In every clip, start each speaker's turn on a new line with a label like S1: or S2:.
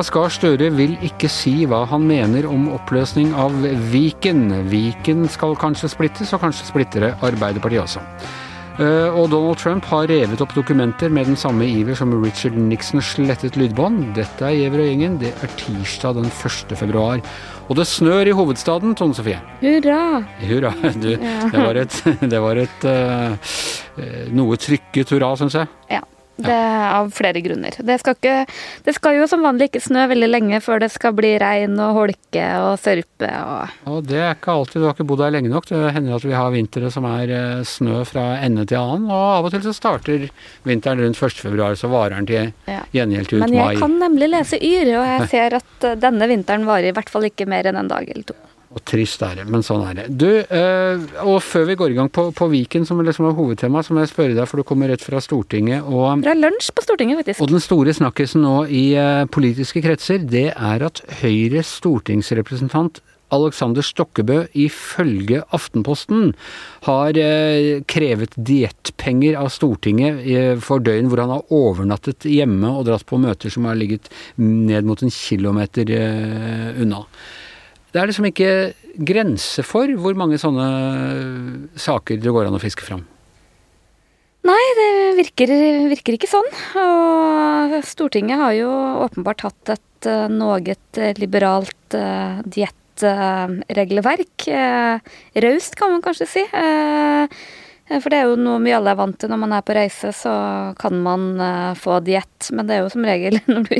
S1: Jonas Gahr Støre vil ikke si hva han mener om oppløsning av Viken. Viken skal kanskje splittes, og kanskje splitter det Arbeiderpartiet også. Eh, og Donald Trump har revet opp dokumenter med den samme iver som Richard Nixon slettet lydbånd. Dette er Giæver og gjengen. Det er tirsdag den 1. februar. Og det snør i hovedstaden, Tone Sofie.
S2: Hurra!
S1: Hurra. Du, det var et, det var et uh, noe trykket hurra, syns jeg.
S2: Ja. Det er av flere grunner. Det skal, ikke, det skal, jo som vanlig ikke snø veldig lenge før det skal bli regn og holke og sørpe og
S1: Og det er ikke alltid, du har ikke bodd her lenge nok. Det hender at vi har vintre som er eh, snø fra ende til annen. Og av og til så starter vinteren rundt 1. februar, så varer den til gjengjeld til ut mai.
S2: Men jeg kan nemlig lese Yr, og jeg ser at eh, denne vinteren varer i hvert fall ikke mer enn en dag eller to.
S1: Og trist er det, men sånn er det. Du, øh, og før vi går i gang på, på Viken, som liksom er hovedtema, så må jeg spørre deg, for du kommer rett fra Stortinget og
S2: Fra lunsj på Stortinget, faktisk.
S1: Og den store snakkisen nå i øh, politiske kretser, det er at Høyres stortingsrepresentant Alexander Stokkebø ifølge Aftenposten har eh, krevet diettpenger av Stortinget for døgn hvor han har overnattet hjemme og dratt på møter som har ligget ned mot en kilometer unna. Det er liksom ikke grense for hvor mange sånne saker det går an å fiske fram.
S2: Nei, det virker, virker ikke sånn. Og Stortinget har jo åpenbart hatt et uh, noe liberalt uh, diettregelverk. Uh, Raust, kan man kanskje si. Uh, for det er jo noe vi alle er vant til når man er på reise, så kan man uh, få diett. Men det er jo som regel når du,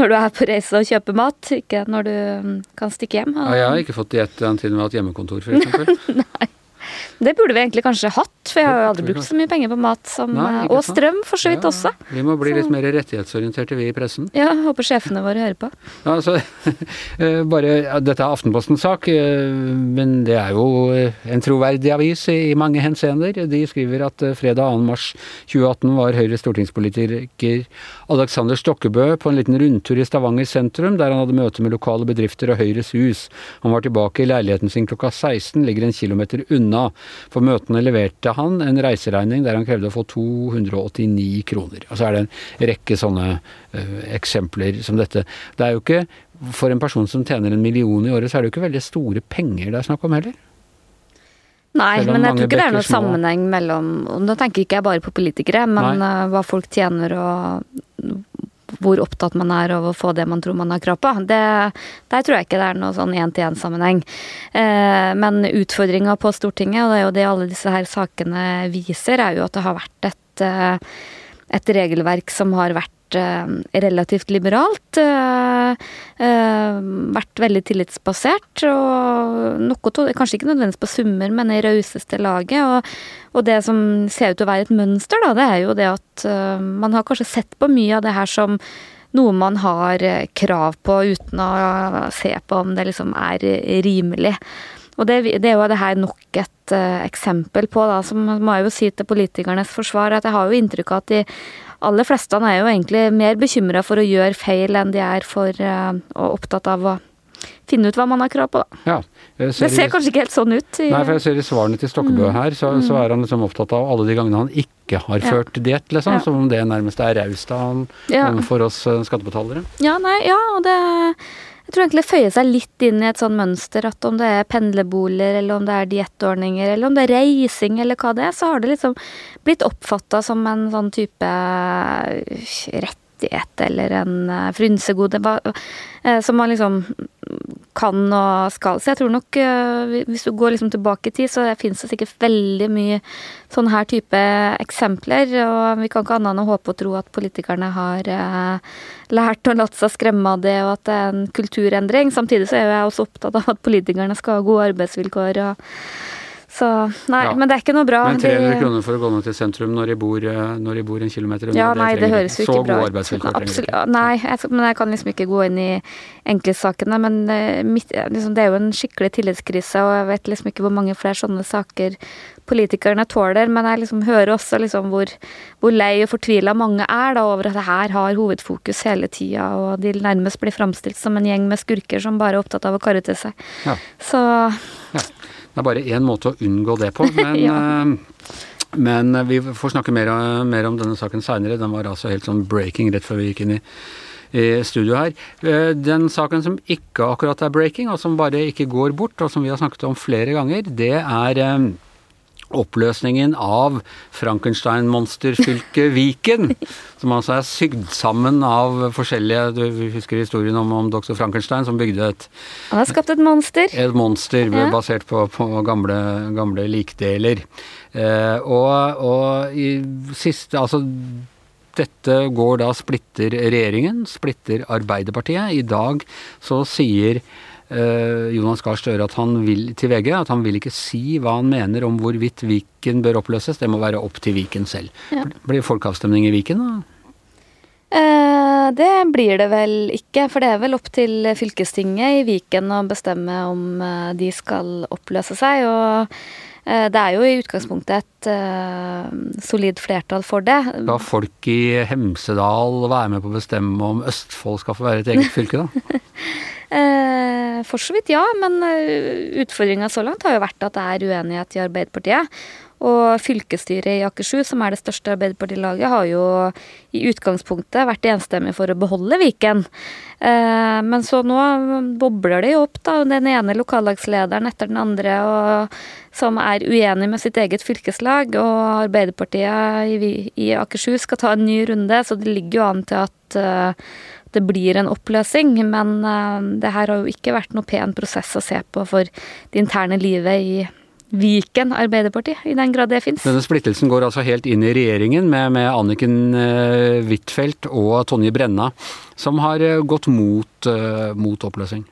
S2: når du, er på reise og kjøper mat, ikke når du um, kan stikke hjem.
S1: Ja, jeg har ikke fått diett den tiden vi har hatt hjemmekontor, f.eks.
S2: Nei. Det burde vi egentlig kanskje hatt, for jeg har jo aldri brukt så mye penger på mat som Nei, Og strøm, for så vidt ja, også.
S1: Vi må bli litt mer rettighetsorienterte, vi i pressen.
S2: Ja, håper sjefene våre hører på.
S1: Ja, altså, bare, Dette er Aftenpostens sak, men det er jo en troverdig avis i mange henseender. De skriver at fredag 2. mars 2018 var Høyres stortingspolitiker Alexander Stokkebø på en liten rundtur i Stavanger sentrum, der han hadde møte med lokale bedrifter og Høyres hus. Han var tilbake i leiligheten sin klokka 16, ligger en kilometer unna. For møtene leverte han en reiseregning der han krevde å få 289 kroner. Og så er det en rekke sånne uh, eksempler som dette. Det er jo ikke, for en person som tjener en million i året, så er det jo ikke veldig store penger det er snakk om heller.
S2: Nei, men jeg tror ikke det er noen sammenheng mellom Nå tenker ikke jeg bare på politikere, men Nei. hva folk tjener og hvor opptatt man er av å få det man tror man har krav på. Det, der tror jeg ikke det er noe sånn én-til-én-sammenheng. Eh, men utfordringa på Stortinget, og det er jo det alle disse her sakene viser, er jo at det har vært et, eh, et regelverk som har vært relativt liberalt. Eh, eh, vært veldig tillitsbasert. og noe, Kanskje ikke nødvendigvis på summer, men i rauseste laget. Og, og, det som ser ut til å være et mønster, da, det er jo det at man har kanskje sett på mye av det her som noe man har krav på uten å se på om det liksom er rimelig. Og det, det, er jo det her nok et uh, eksempel på, da, som må jeg jo si til politikernes forsvar, at jeg har jo inntrykk av at de aller fleste er jo egentlig mer bekymra for å gjøre feil enn de er for og opptatt av å finne ut hva man har krav på, da.
S1: Ja,
S2: det ser kanskje ikke helt sånn ut.
S1: I, nei, for jeg ser i svarene til Stokkebø mm. her, så, mm. så, er han liksom opptatt av alle de gangene han ikke har ført ja. diett, liksom. Ja. Som om det nærmest er raust av han ja. for oss uh, skattebetalere.
S2: Ja, nei, ja, og det tror egentlig det føyer seg litt inn i et sånn mønster at om det er pendlerboliger, eller om det er diettordninger, eller om det er reising, eller hva det er, så har det liksom blitt oppfatta som en sånn type rett rettighet eller en eh, frynsegode eh, som man liksom kan og skal. Så jeg tror nok, eh, hvis du går liksom tilbake i tid, så finnes det sikkert veldig mye sånn her type eksempler. Og vi kan ikke annet enn å håpe og tro at politikerne har lært og latt seg skremme av det, og at det er en kulturendring. Samtidig så er jeg også opptatt av at politikerne skal ha gode arbeidsvilkår. og så nei, ja. men det er ikke noe bra.
S1: Men 300 de, kroner for å gå ned til sentrum når de bor, eh, når de bor en kilometer unna,
S2: ja, nei, det, det høres jo ikke bra
S1: ut. Arbeidsvilkår
S2: Absolutt, nei, jeg, men jeg kan liksom ikke gå inn i enkeltsakene. Men eh, mitt, liksom, det er jo en skikkelig tillitskrise, og jeg vet liksom ikke hvor mange flere sånne saker politikerne tåler. Men jeg liksom hører også liksom hvor, hvor lei og fortvila mange er da over at det her har hovedfokus hele tida, og de nærmest blir framstilt som en gjeng med skurker som bare er opptatt av å karre til seg. Ja. Så
S1: ja. Det er bare én måte å unngå det på. Men, ja. Eh, men vi får snakke mer, mer om denne saken seinere. Den var altså helt sånn breaking rett før vi gikk inn i, i studio her. Eh, den saken som ikke akkurat er breaking, og som bare ikke går bort, og som vi har snakket om flere ganger, det er eh, oppløsningen av Frankenstein-monsterfylket Viken. Som altså er sygd sammen av forskjellige Du husker historien om, om doktor Frankenstein som bygde et
S2: Han har skapt et monster.
S1: Et monster ja. basert på, på gamle, gamle, likdeler. Eh, og, og i siste Altså dette går da splitter regjeringen, splitter Arbeiderpartiet. I dag så sier Jonas Gahr Støre at han vil til VG at han vil ikke si hva han mener om hvorvidt Viken bør oppløses. Det må være opp til Viken selv. Ja. Blir folkeavstemning i Viken, da?
S2: Eh, det blir det vel ikke, for det er vel opp til fylkestinget i Viken å bestemme om eh, de skal oppløse seg. og det er jo i utgangspunktet et uh, solid flertall for det.
S1: Skal folk i Hemsedal være med på å bestemme om Østfold skal få være et eget fylke, da?
S2: Eh, for så vidt ja, men eh, utfordringa så langt har jo vært at det er uenighet i Arbeiderpartiet. Og fylkesstyret i Akershus, som er det største Arbeiderpartilaget, har jo i utgangspunktet vært enstemmig for å beholde Viken. Eh, men så nå bobler det jo opp, da. Den ene lokallagslederen etter den andre og, som er uenig med sitt eget fylkeslag. Og Arbeiderpartiet i, i Akershus skal ta en ny runde, så det ligger jo an til at uh, det blir en oppløsning. Men uh, det her har jo ikke vært noe pen prosess å se på for det interne livet i Viken Arbeiderparti, i den grad det fins.
S1: Denne splittelsen går altså helt inn i regjeringen med, med Anniken uh, Huitfeldt og Tonje Brenna, som har uh, gått mot, mot oppløsning.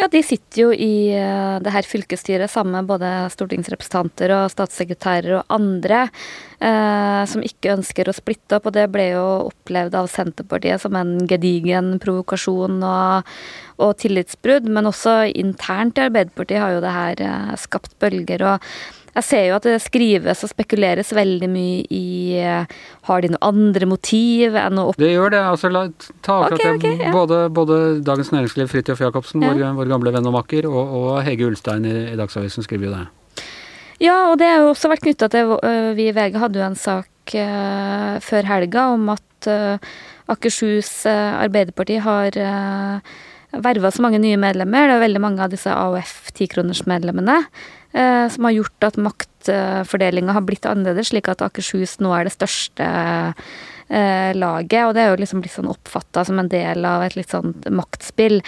S2: Ja, de sitter jo i uh, det her fylkesstyret sammen med både stortingsrepresentanter og statssekretærer og andre eh, som ikke ønsker å splitte opp, og det ble jo opplevd av Senterpartiet som en gedigen provokasjon og, og tillitsbrudd. Men også internt i Arbeiderpartiet har jo det her uh, skapt bølger. og jeg ser jo at det skrives og spekuleres veldig mye i eh, Har de noen andre motiv enn å
S1: opp... Det gjør det. altså la, ta akkurat okay, okay, ja. både, både, Dagens Næringsliv, Fridtjof Jacobsen, ja. vår, vår, gamle venn og makker, og, og Hege Ulstein i, i, Dagsavisen skriver jo det.
S2: Ja, og det har jo også vært knytta til uh, Vi i VG hadde jo en sak uh, før helga om at uh, Akershus Arbeiderparti har verva så mange nye medlemmer. Det er veldig mange av disse AOF tikronersmedlemmene Eh, som har gjort at maktfordelinga har blitt annerledes, slik at Akershus nå er det største eh, laget. Og det er jo liksom blitt sånn oppfatta som en del av et litt sånn maktspill.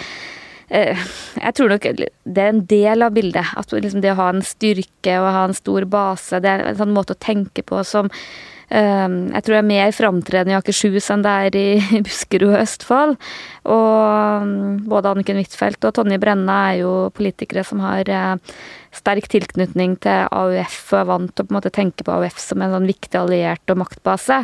S2: Eh, jeg tror nok det er en del av bildet. At liksom det å ha en styrke og ha en stor base, det er en sånn måte å tenke på som jeg tror jeg er mer framtredende i Akershus enn det er i Buskerud og Østfold. Og mm, både Anniken Huitfeldt og Tonje Brenna er jo politikere som har sterk tilknytning til AUF og er vant til å på en måte tenke på AUF som en sånn viktig alliert og maktbase.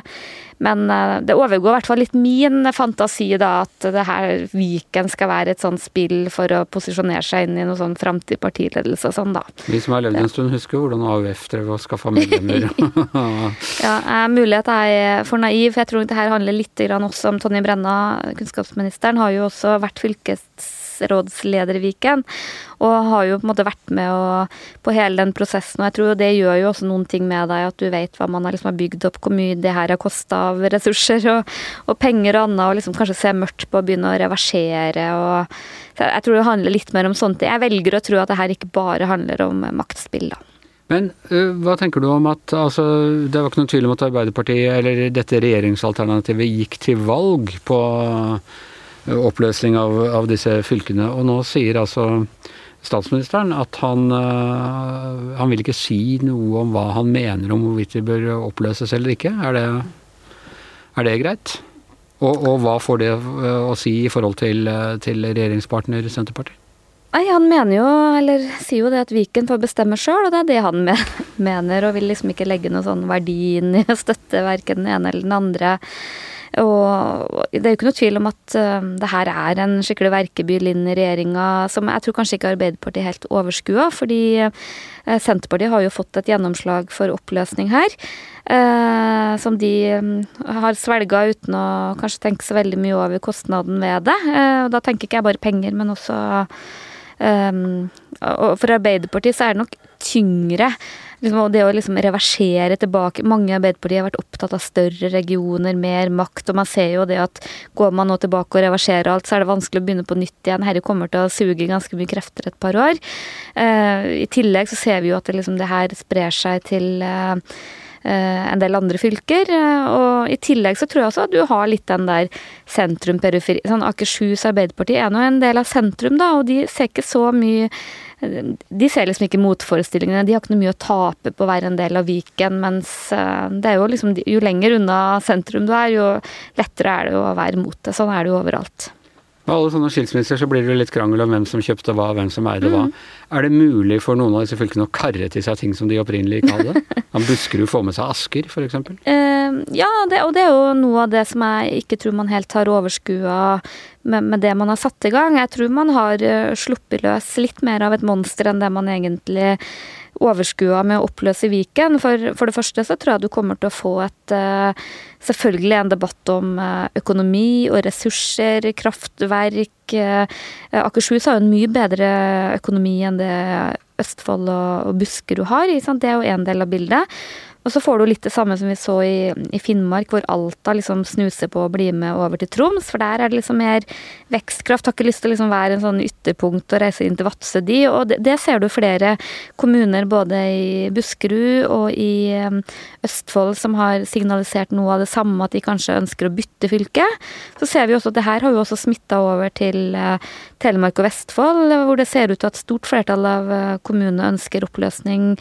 S2: Men eh, det overgår i hvert fall litt min fantasi, da, at det her Viken skal være et sånt spill for å posisjonere seg inn i noe sånn framtidig partiledelse og sånn, da.
S1: Vi som har levd en stund, husker hvordan AUF drev og skaffa medlemmer.
S2: ja, mulighet mulig at jeg er for naiv. for Jeg tror det her handler litt også om Tonje Brenna, kunnskapsministeren, har jo også vært fylkesrådsleder i Viken. Og har jo på en måte vært med og, på hele den prosessen. Og jeg tror det gjør jo også noen ting med deg, at du vet hva man har liksom bygd opp, hvor mye det her har kosta av ressurser og, og, penger og annet, og liksom kanskje se mørkt på å begynne å reversere og Jeg tror det handler litt mer om sånt. Jeg velger å tro at det her ikke bare handler om maktspill, da.
S1: Men hva tenker du om at altså, Det var ikke noen tvil om at Arbeiderpartiet, eller dette regjeringsalternativet, gikk til valg på oppløsning av, av, disse fylkene. Og nå sier altså statsministeren at han, uh, han vil ikke si noe om hva han mener om hvorvidt de bør oppløses eller ikke. Er det, er det greit? Og, og, hva får det eh, å si i forhold til, eh, til regjeringspartner Senterpartiet?
S2: Nei, Han mener jo, eller sier jo det at Viken får bestemme sjøl, og det er det han mener. Og vil liksom ikke legge noe sånn verdi inn i å støtte verken den ene eller den andre. Og det er jo ikke noe tvil om at uh, det her er en skikkelig verkebyll inn i regjeringa som jeg tror kanskje ikke Arbeiderpartiet helt overskua, fordi uh, Senterpartiet har jo fått et gjennomslag for oppløsning her. Uh, som de um, har svelga uten å kanskje tenke så veldig mye over kostnaden ved det. og da tenker ikke jeg bare penger, men også um, Og for Arbeiderpartiet så er det nok tyngre liksom, det å liksom reversere tilbake Mange i Arbeiderpartiet har vært opptatt av større regioner, mer makt, og man ser jo det at går man nå tilbake og reverserer alt, så er det vanskelig å begynne på nytt igjen. Herre kommer til å suge ganske mye krefter et par år. Uh, I tillegg så ser vi jo at det, liksom, det her sprer seg til uh, en del andre fylker. Og i tillegg så tror jeg også at du har litt den der sentrum-periferi Sånn Akershus Arbeiderparti er nå en del av sentrum, da, og de ser ikke så mye de ser liksom ikke motforestillingene. De har ikke noe mye å tape på å være en del av Viken, mens eh, det er jo liksom Jo lenger unna sentrum du er, jo lettere er det å være mot det. Sånn er det jo overalt.
S1: Med alle sånne skilsmisser så blir det litt krangel om hvem som kjøpte hva, hvem som eide hva. Mm. Er det mulig for noen av disse fylkene å karre til seg ting som de opprinnelig ikke hadde? Om Buskerud få med seg Asker, f.eks.?
S2: Uh, ja, det, og det er jo noe av det som jeg ikke tror man helt har overskua med, med, det man har satt i gang. Jeg tror man har uh, sluppet løs litt mer av et monster enn det man egentlig overskua med å oppløse Viken. For, for, det første så tror jeg du kommer til å få et uh, Selvfølgelig en debatt om uh, økonomi og ressurser, kraftverk. Uh, Akershus har jo en mye bedre økonomi enn det Østfold og, og Buskerud har. Det er jo en del av bildet. Og så får du litt det samme som vi så i, i Finnmark, hvor Alta liksom snuser på å bli med over til Troms. For der er det liksom mer vekstkraft. Har ikke lyst til å liksom være en sånn ytterpunkt og reise inn til Vadsø, de. Og det, det, ser du flere kommuner både i Buskerud og i Østfold som har signalisert noe av det samme, at de kanskje ønsker å bytte fylke. Så ser vi også at det her har jo også smitta over til uh, Telemark og Vestfold, hvor det ser ut til at stort flertall av uh, kommunene ønsker oppløsning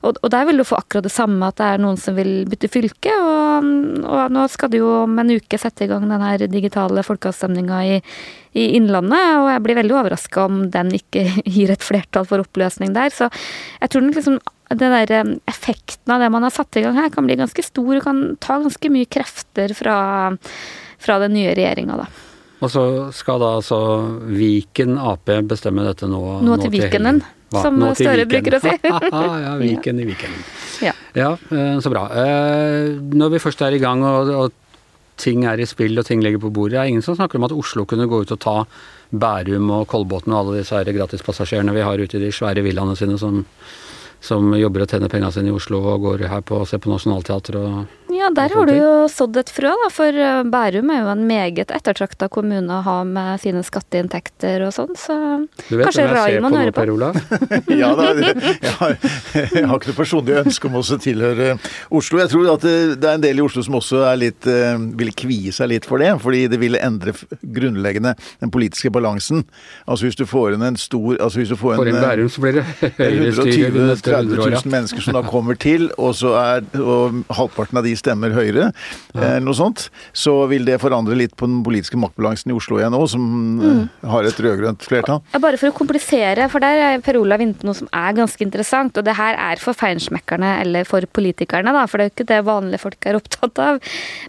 S2: og, og, der vil du få akkurat det samme, at det er noen som vil bytte fylke. Og, og nå skal det jo om en uke sette i gang den her digitale folkeavstemninga i, i, Innlandet, og jeg blir veldig overraska om den ikke gir et flertall for oppløsning der. Så jeg tror liksom den der eh, effekten av det man har satt i gang her, kan bli ganske stor og kan ta ganske mye krefter fra, fra den nye regjeringa, da.
S1: Og så skal da altså Viken Ap bestemme dette nå?
S2: Nå til, Vikenen. Som Støre bruker å si.
S1: ja, Viken i Vikenen. Ja. ja. Eh, så bra. Eh, når vi først er i gang og, og, ting er i spill og ting ligger på bordet, er det ingen som snakker om at Oslo kunne gå ut og ta Bærum og Kolbotn og alle disse her gratispassasjerene vi har ute i de svære villaene sine som som jobber og tjener pengene sine i Oslo og går her på og ser på Nationaltheatret og
S2: Ja, der har du jo sådd et frø, da, for eh, Bærum er jo en meget ettertrakta kommune å ha med sine skatteinntekter og sånn, så
S1: du vet kanskje Raymond hører på. Per Olav?
S3: ja da, jeg har, jeg har ikke noe personlig ønske om også å tilhøre Oslo. Jeg tror at det er en del i Oslo som også er litt, eh, vil kvie seg litt for det, fordi det ville endre grunnleggende den politiske balansen. Altså hvis du får inn en stor altså hvis du får
S1: inn, Bærum så blir det høyrestyre
S3: 30 000 mennesker som da kommer til, og så er og halvparten av de stemmer Høyre, ja. eh, noe sånt, så vil det forandre litt på den politiske maktbalansen i Oslo igjen òg, som eh, mm. har et rød-grønt flertall.
S2: Ja, bare for å komplisere, for der er Per Olav inne på noe som er ganske interessant, og det her er for feinschmeckerne eller for politikerne, da, for det er jo ikke det vanlige folk er opptatt av.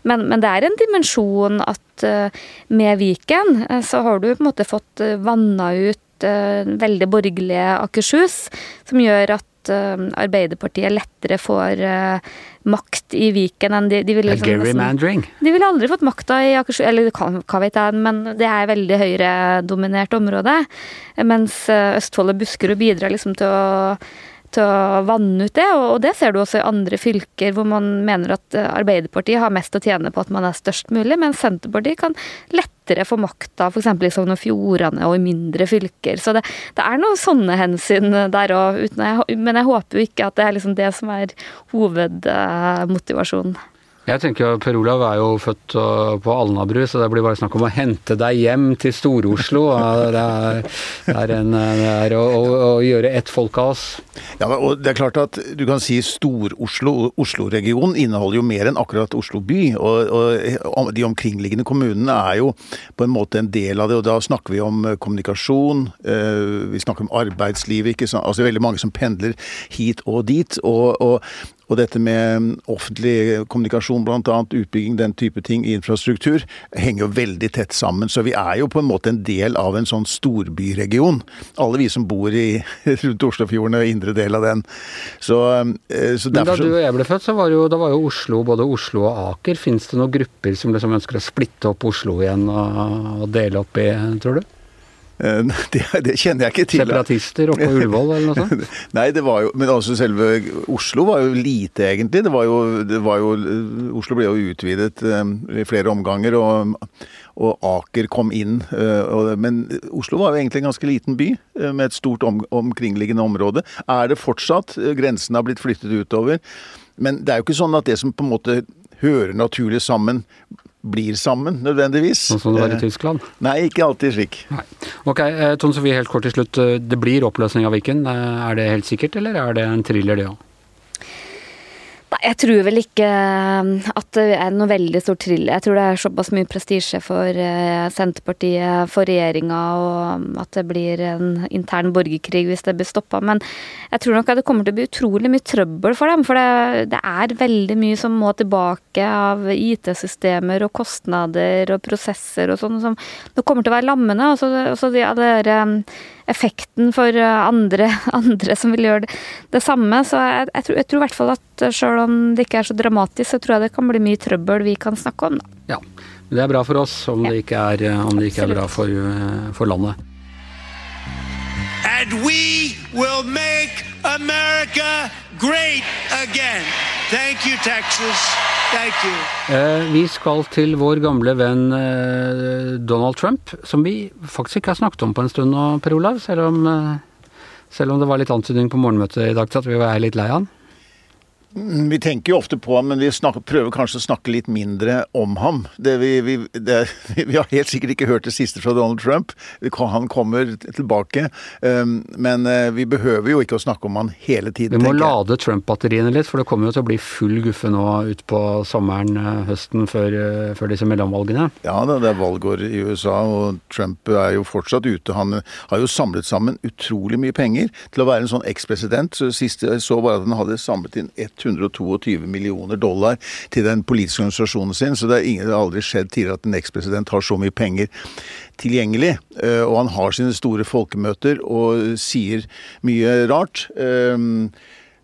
S2: Men, men det er en dimensjon at uh, med Viken uh, så har du på en måte fått uh, vanna ut veldig borgerlige Akershus, som gjør at at uh, Arbeiderpartiet lettere får uh, makt i Viken enn de, de ville
S1: liksom, Gerrymandering?
S2: De ville aldri fått makta i Akershus, eller hva vet jeg, men det er veldig høyredominert område. Mens uh, Østfold og Buskerud bidrar liksom til å til å vanne ut det, og det ser du også i andre fylker hvor man mener at Arbeiderpartiet har mest å tjene på at man er størst mulig, mens Senterpartiet kan lettere få makta f.eks. i Sogn og Fjordane og i mindre fylker. Så det, det er noen sånne hensyn der òg, men jeg håper jo ikke at det er liksom det som er hovedmotivasjonen.
S1: Jeg tenker Per Olav er jo født uh, på Alnabru, så det blir bare snakk om å hente deg hjem til Stor-Oslo. Det er, det er, en, det er å, å, å, gjøre ett folk av oss.
S3: Ja, og det er klart at du kan si Stor-Oslo, Oslo-regionen inneholder jo mer enn akkurat Oslo by. Og, og, de omkringliggende kommunene er jo på en måte en del av det. Og da snakker vi om kommunikasjon, uh, vi snakker om arbeidslivet, ikke sant. Altså veldig mange som pendler hit og dit. og, og og dette med offentlig kommunikasjon, bl.a. utbygging, den type ting, infrastruktur, henger jo veldig tett sammen. Så vi er jo på en måte en del av en sånn storbyregion. Alle vi som bor i, rundt Oslofjorden og indre del av den. Så,
S1: eh, så Men da du og jeg ble født, så var jo, var jo Oslo både Oslo og Aker. Fins det noen grupper som liksom ønsker å splitte opp Oslo igjen og dele opp i, tror du?
S3: Det, det, kjenner jeg ikke til.
S1: Separatister oppe på Ullevål eller noe sånt?
S3: Nei, det var jo Men altså selve Oslo var jo lite, egentlig. Det var jo, det var jo Oslo ble jo utvidet i flere omganger. og og Aker kom inn. Eh, men Oslo var jo egentlig en ganske liten by eh, med et stort om, omkringliggende område. Er det fortsatt? Eh, Grensene har blitt flyttet utover. Men det er jo ikke sånn at det som på en måte hører naturlig sammen, blir sammen, nødvendigvis.
S1: Sånn som det var i Tyskland?
S3: Nei, ikke alltid slik. Nei.
S1: Ok, Tone Sofie, helt kort til slutt. Det blir oppløsning av Viken. Er det helt sikkert, eller er det en thriller, det òg?
S2: Jeg tror vel ikke um, at det er noe veldig stort trill. Jeg tror det er såpass mye prestisje for uh, Senterpartiet, for regjeringa, og um, at det blir en intern borgerkrig hvis det blir stoppa. Men jeg tror nok at det kommer til å bli utrolig mye trøbbel for dem. For det, det er veldig mye som må tilbake av IT-systemer og kostnader og prosesser og sånn, det kommer til å være lammende. Og så de, de der, um, effekten for uh, andre, andre, som vil gjøre det, det samme. Så jeg, jeg, tror, jeg tror i hvert fall at sjøl om det ikke er så dramatisk, så tror jeg det kan bli mye trøbbel vi kan snakke om. Da.
S1: Ja, men det er bra for oss om det ikke er, det ikke er bra for, eh, for landet. And we will make America great again. Thank you, Texas. Thank you. Eh, vi skal til vår gamle venn eh, Donald Trump, som vi faktisk ikke har snakket om på en stund nå, Per Olav. Selv om, eh, selv om det var litt antydning på morgenmøtet i dag til at vi var litt lei av han.
S3: Mm, vi tenker jo ofte på ham, men vi snakker, prøver kanskje å snakke litt mindre om ham. Det vi, vi, det, vi, har helt sikkert ikke hørt det siste fra Donald Trump. Han kommer tilbake. Um, men uh, vi behøver jo ikke å snakke om han hele tiden.
S1: Vi må lade Trump-batteriene litt, for det kommer jo til å bli full guffe nå utpå sommeren, uh, høsten, før, uh, før, disse mellomvalgene.
S3: Ja det er valgår i USA, og Trump er jo fortsatt ute. Han har jo samlet sammen utrolig mye penger til å være en sånn ekspresident. Så sist jeg så bare at han hadde samlet inn 100 122 millioner dollar til den politiske organisasjonen sin. Så det har, aldri skjedd tidligere at en ekspresident har så mye penger tilgjengelig. Eh, og han har sine store folkemøter og sier mye rart. Ehm,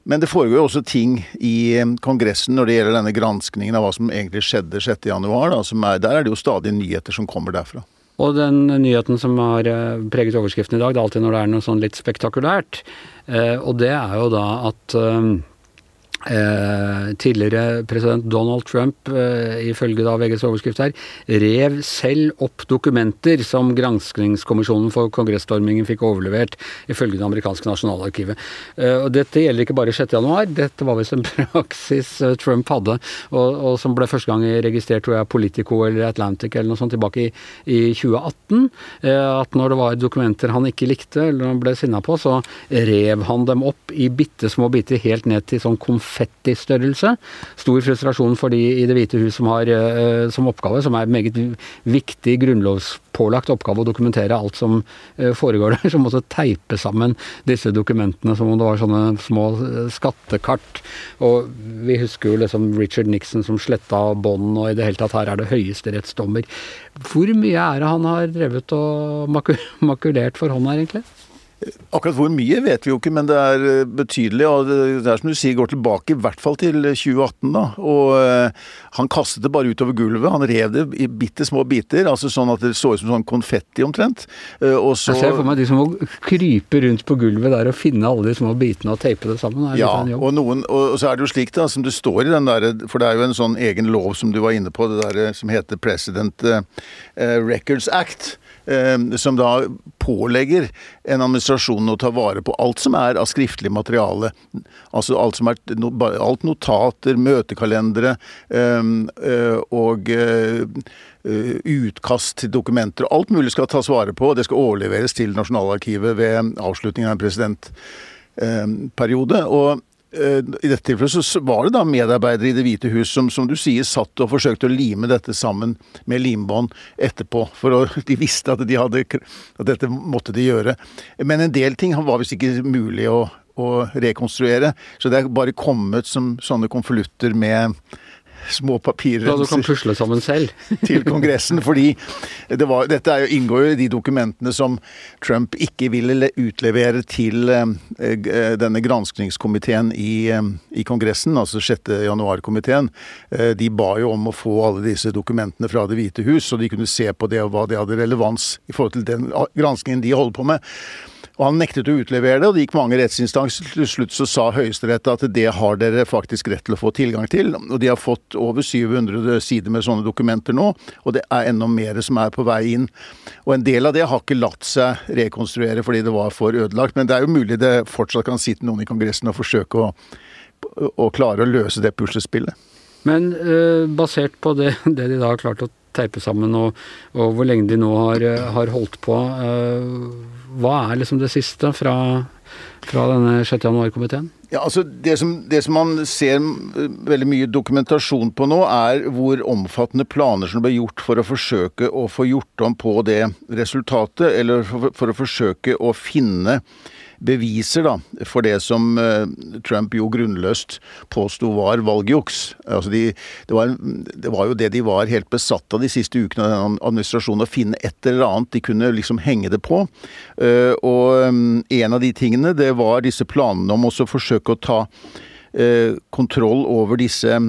S3: men det foregår jo også ting i eh, Kongressen når det gjelder denne granskningen av hva som egentlig skjedde 6.1. Der er det jo stadig nyheter som kommer derfra.
S1: Og den nyheten som har eh, preget overskriften i dag, det er alltid når det er noe sånn litt spektakulært. Og det er jo da at Eh, tidligere president Donald Trump, eh, ifølge da VGs overskrift her, rev selv opp dokumenter som granskningskommisjonen for kongressstormingen fikk overlevert, ifølge det amerikanske nasjonalarkivet. Eh, og dette gjelder ikke bare 6.1, dette var visst en praksis eh, Trump hadde, og, og, som ble første gang registrert tror jeg, Politico eller Atlantic eller noe sånt tilbake i, i 2018. Eh, at når det var dokumenter han ikke likte eller han ble sinna på, så rev han dem opp i bitte små biter helt ned til sånn konflikt konfettistørrelse. Stor frustrasjon for de i Det hvite hus som har uh, som oppgave, som er en meget viktig grunnlovspålagt oppgave å dokumentere alt som uh, foregår der, som måtte teipe sammen disse dokumentene som om det var sånne små uh, skattekart. Og vi husker jo liksom Richard Nixon som sletta bånd, og i det hele tatt her er det høyesterettsdommer. Hvor mye er det han har drevet og makulert for hånda, egentlig?
S3: Akkurat hvor mye vet vi jo ikke, men det er eh, betydelig. Og det er som du sier, går tilbake i hvert fall til 2018. da, Og uh, han kastet det bare utover gulvet. Han rev det i bitte små biter, altså sånn at det så ut som sånn konfetti omtrent.
S1: Og så, Jeg ser for meg de som må krype rundt på gulvet der og finne alle de små bitene og teipe det sammen.
S3: ja, og, noen, og, så er det jo slik da, som det står i den der, for det er jo en sånn egen lov som du var inne på, det der som heter President Records Act. Ehm, som da pålegger en administrasjon å ta vare på alt som er av skriftlig materiale. Altså alt som er alt notater, møtekalendere ehm, eh, og eh, utkast til dokumenter. Alt mulig skal tas vare på. og Det skal overleveres til Nasjonalarkivet ved avslutningen av en presidentperiode. Og Eh, i dette tilfellet så var det da medarbeidere i Det hvite hus som, som du sier, satt og forsøkte å lime dette sammen med limbånd etterpå. For å, de visste at, de hadde, at dette måtte de gjøre. Men en del ting var visst ikke mulig å, å rekonstruere. Så det er bare kommet som sånne konvolutter med små papirer
S1: Da du kan pusle sammen selv?
S3: til Kongressen. fordi det var, Dette er jo, inngår jo i de dokumentene som Trump ikke ville utlevere til eh, eh denne granskningskomiteen i, eh, i Kongressen, altså 6. januar-komiteen. De ba jo om å få alle disse dokumentene fra Det hvite hus, så de kunne se på det og hva det hadde relevans i forhold til den granskningen de holder på med. Og Han nektet å utlevere det, og det gikk mange rettsinstanser. Til slutt så sa Høyesterett at det har dere faktisk rett til å få tilgang til. Og de har fått over 700 sider med sånne dokumenter nå, og det er enda mer som er på vei inn. Og en del av det har ikke latt seg rekonstruere fordi det var for ødelagt, men det er jo mulig det fortsatt kan sitte noen i Kongressen og forsøke å, å klare å løse det puslespillet.
S1: Men uh, basert på det, det de da har klart å teipe sammen, og, og, hvor lenge de nå har, har holdt på. Uh, hva er liksom det siste fra, fra denne 6. januar-komiteen?
S3: Ja, altså det som, det som, man ser veldig mye dokumentasjon på nå, er hvor omfattende planer som ble gjort for å forsøke å få gjort om på det resultatet, eller for, for å forsøke å finne beviser da, for det som eh, Trump jo grunnløst påsto var valgjuks. Altså de, det, var, det, var, jo det de var helt besatt av de siste ukene av denne administrasjonen, å finne et eller annet de kunne liksom henge det på. Eh, og mm, en av de tingene, det var disse planene om også å forsøke å ta eh, kontroll over disse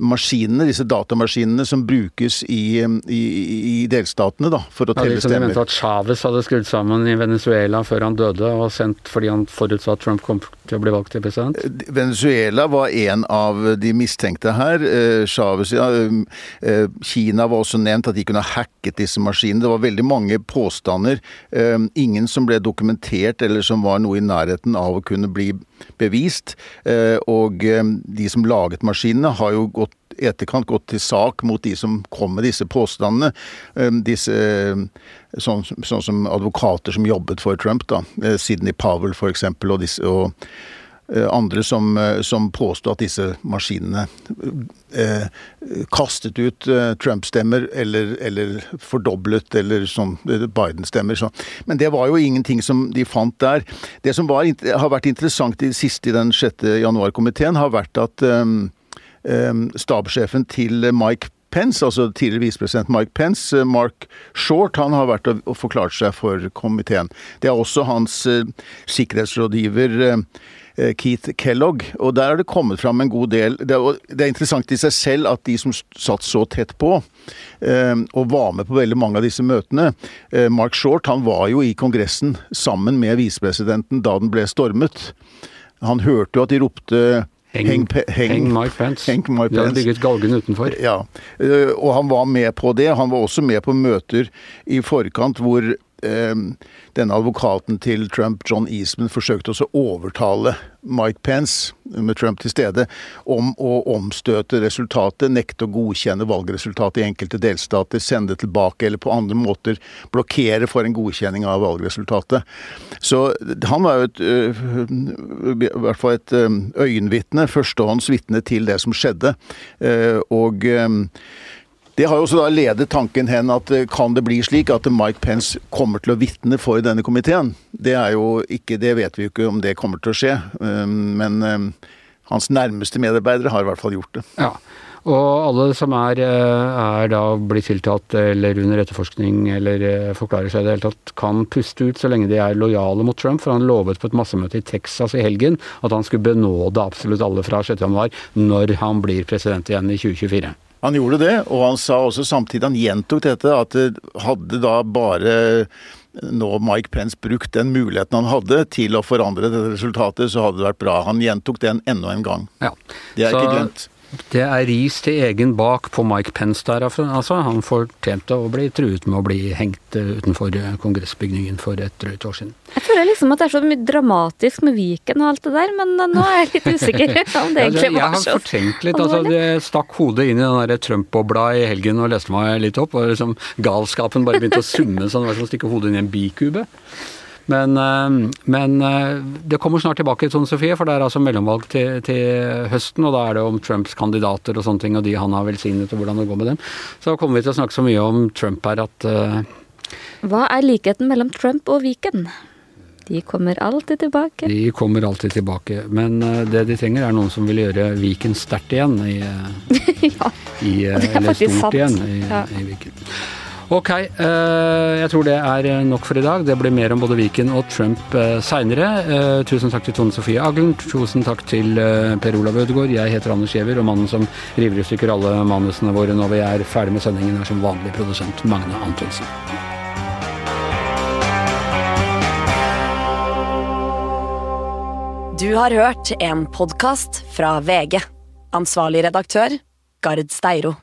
S3: maskinene, disse datamaskinene som brukes i, i, i delstatene da, for å telle ja, stemmer.
S1: De mente at Chávez hadde skrudd sammen i Venezuela før han døde, og sendt fordi han forutså at Trump kom til å bli valgt til president?
S3: Eh, Venezuela var en av de mistenkte her. Eh, Chávez, ja. Eh, Kina var også nevnt, at de kunne ha hacket disse maskinene. Det var veldig mange påstander. Ingen som ble dokumentert, eller som var noe i nærheten av å kunne bli bevist. Og de som laget maskinene, har jo gått etterkant gått til sak mot de som kom med disse påstandene. Disse, sånn, sånn som advokater som jobbet for Trump, da. Sidney Powell f.eks. og, disse, og andre som, som påstod at disse maskinene eh, kastet ut eh, Trump-stemmer eller, eller, fordoblet eller sånn Biden-stemmer. Så. Men det var jo ingenting som de fant der. Det som var, har vært interessant i siste i den 6. januar-komiteen, har vært at um, stabssjefen til Mike Pence, altså tidligere visepresident Mike Pence, eh, Mark Short, han har vært og forklart seg for komiteen. Det er også hans eh, sikkerhetsrådgiver eh, Keith Kellogg, og der har det kommet fram en god del. Det er, det er interessant i seg selv at de som satt så tett på, og var med på veldig mange av disse møtene Mark Short han var jo i Kongressen sammen med visepresidenten da den ble stormet. Han hørte jo at de ropte
S1: Heng, heng, heng, my pants. Heng Mike Pence. De bygget galgen utenfor.
S3: Ja, eh, og han var med på det. Han var også med på møter i forkant hvor Eh, denne advokaten til Trump, John Eastman, forsøkte også å overtale Mike Pence, med Trump til stede, om å omstøte resultatet, nekte å godkjenne valgresultatet i enkelte delstater, sende tilbake eller på andre måter blokkere for en godkjenning av valgresultatet. Så han var jo et, eh, i hvert fall et eh, øyenvitne, førstehånds vitne til det som skjedde. Og det har jo også da ledet tanken hen at eh, kan det bli slik at Mike Pence kommer til å vitne for denne komiteen? Det er jo ikke, det vet vi jo ikke om det kommer til å skje, um, men um, hans nærmeste medarbeidere har i hvert fall gjort det.
S1: Ja. Og alle som er, eh, er da blitt tiltalt eller under etterforskning eller eh, forklarer seg i det hele tatt, kan puste ut så lenge de er lojale mot Trump. For han lovet på et massemøte i Texas i helgen at han skulle benåde absolutt alle fra 6.1 når han blir president igjen i 2024.
S3: Han gjorde det, og han sa også samtidig, han gjentok dette, at hadde da bare nå Mike Pence brukt den muligheten han hadde til å forandre dette resultatet, så hadde det vært bra. Han gjentok den enda en gang. Ja. Det er så, ikke glemt.
S1: Det er ris til egen bak på Mike Pence der, altså. Han fortjente å bli truet med å bli hengt eh, utenfor eh, kongressbygningen for et drøyt år siden.
S2: Jeg føler liksom at det er så mye dramatisk med Viken og alt det der, men eh, nå er jeg litt usikker om det egentlig var så
S1: Jeg har fortenkt litt, altså. Jeg stakk hodet inn i den derre Trump-bobla i helgen og leste meg litt opp, og liksom galskapen bare begynte å summe sånn, det var som å stikke hodet inn i en bikube. Men, eh, men, eh, det kommer snart tilbake, Tone Sofie, for det er altså mellomvalg til, til, høsten. Og da er det om Trumps kandidater og sånne ting, og de han har velsignet, og hvordan det går med dem. Så kommer vi til å snakke så mye om Trump her at uh...
S2: Hva er likheten mellom Trump og Viken? De kommer alltid tilbake.
S1: De kommer alltid tilbake. Men uh, det de trenger, er noen som vil gjøre Viken sterkt igjen. I,
S2: ja,
S1: i, eller stort sant. igjen i, ja. i Viken. Ok, jeg tror det er nok for i dag. Det blir mer om både Viken og Trump uh, seinere. tusen takk til Tone Sofie Aglen. Tusen takk til Per Olav Ødegaard. Jeg heter Anders Giæver, og mannen som river i stykker alle manusene våre når vi er ferdig med sendingen, er som vanlig produsent Magne Antonsen.
S4: Du har hørt en podkast fra VG. Ansvarlig redaktør, Gard Steiro.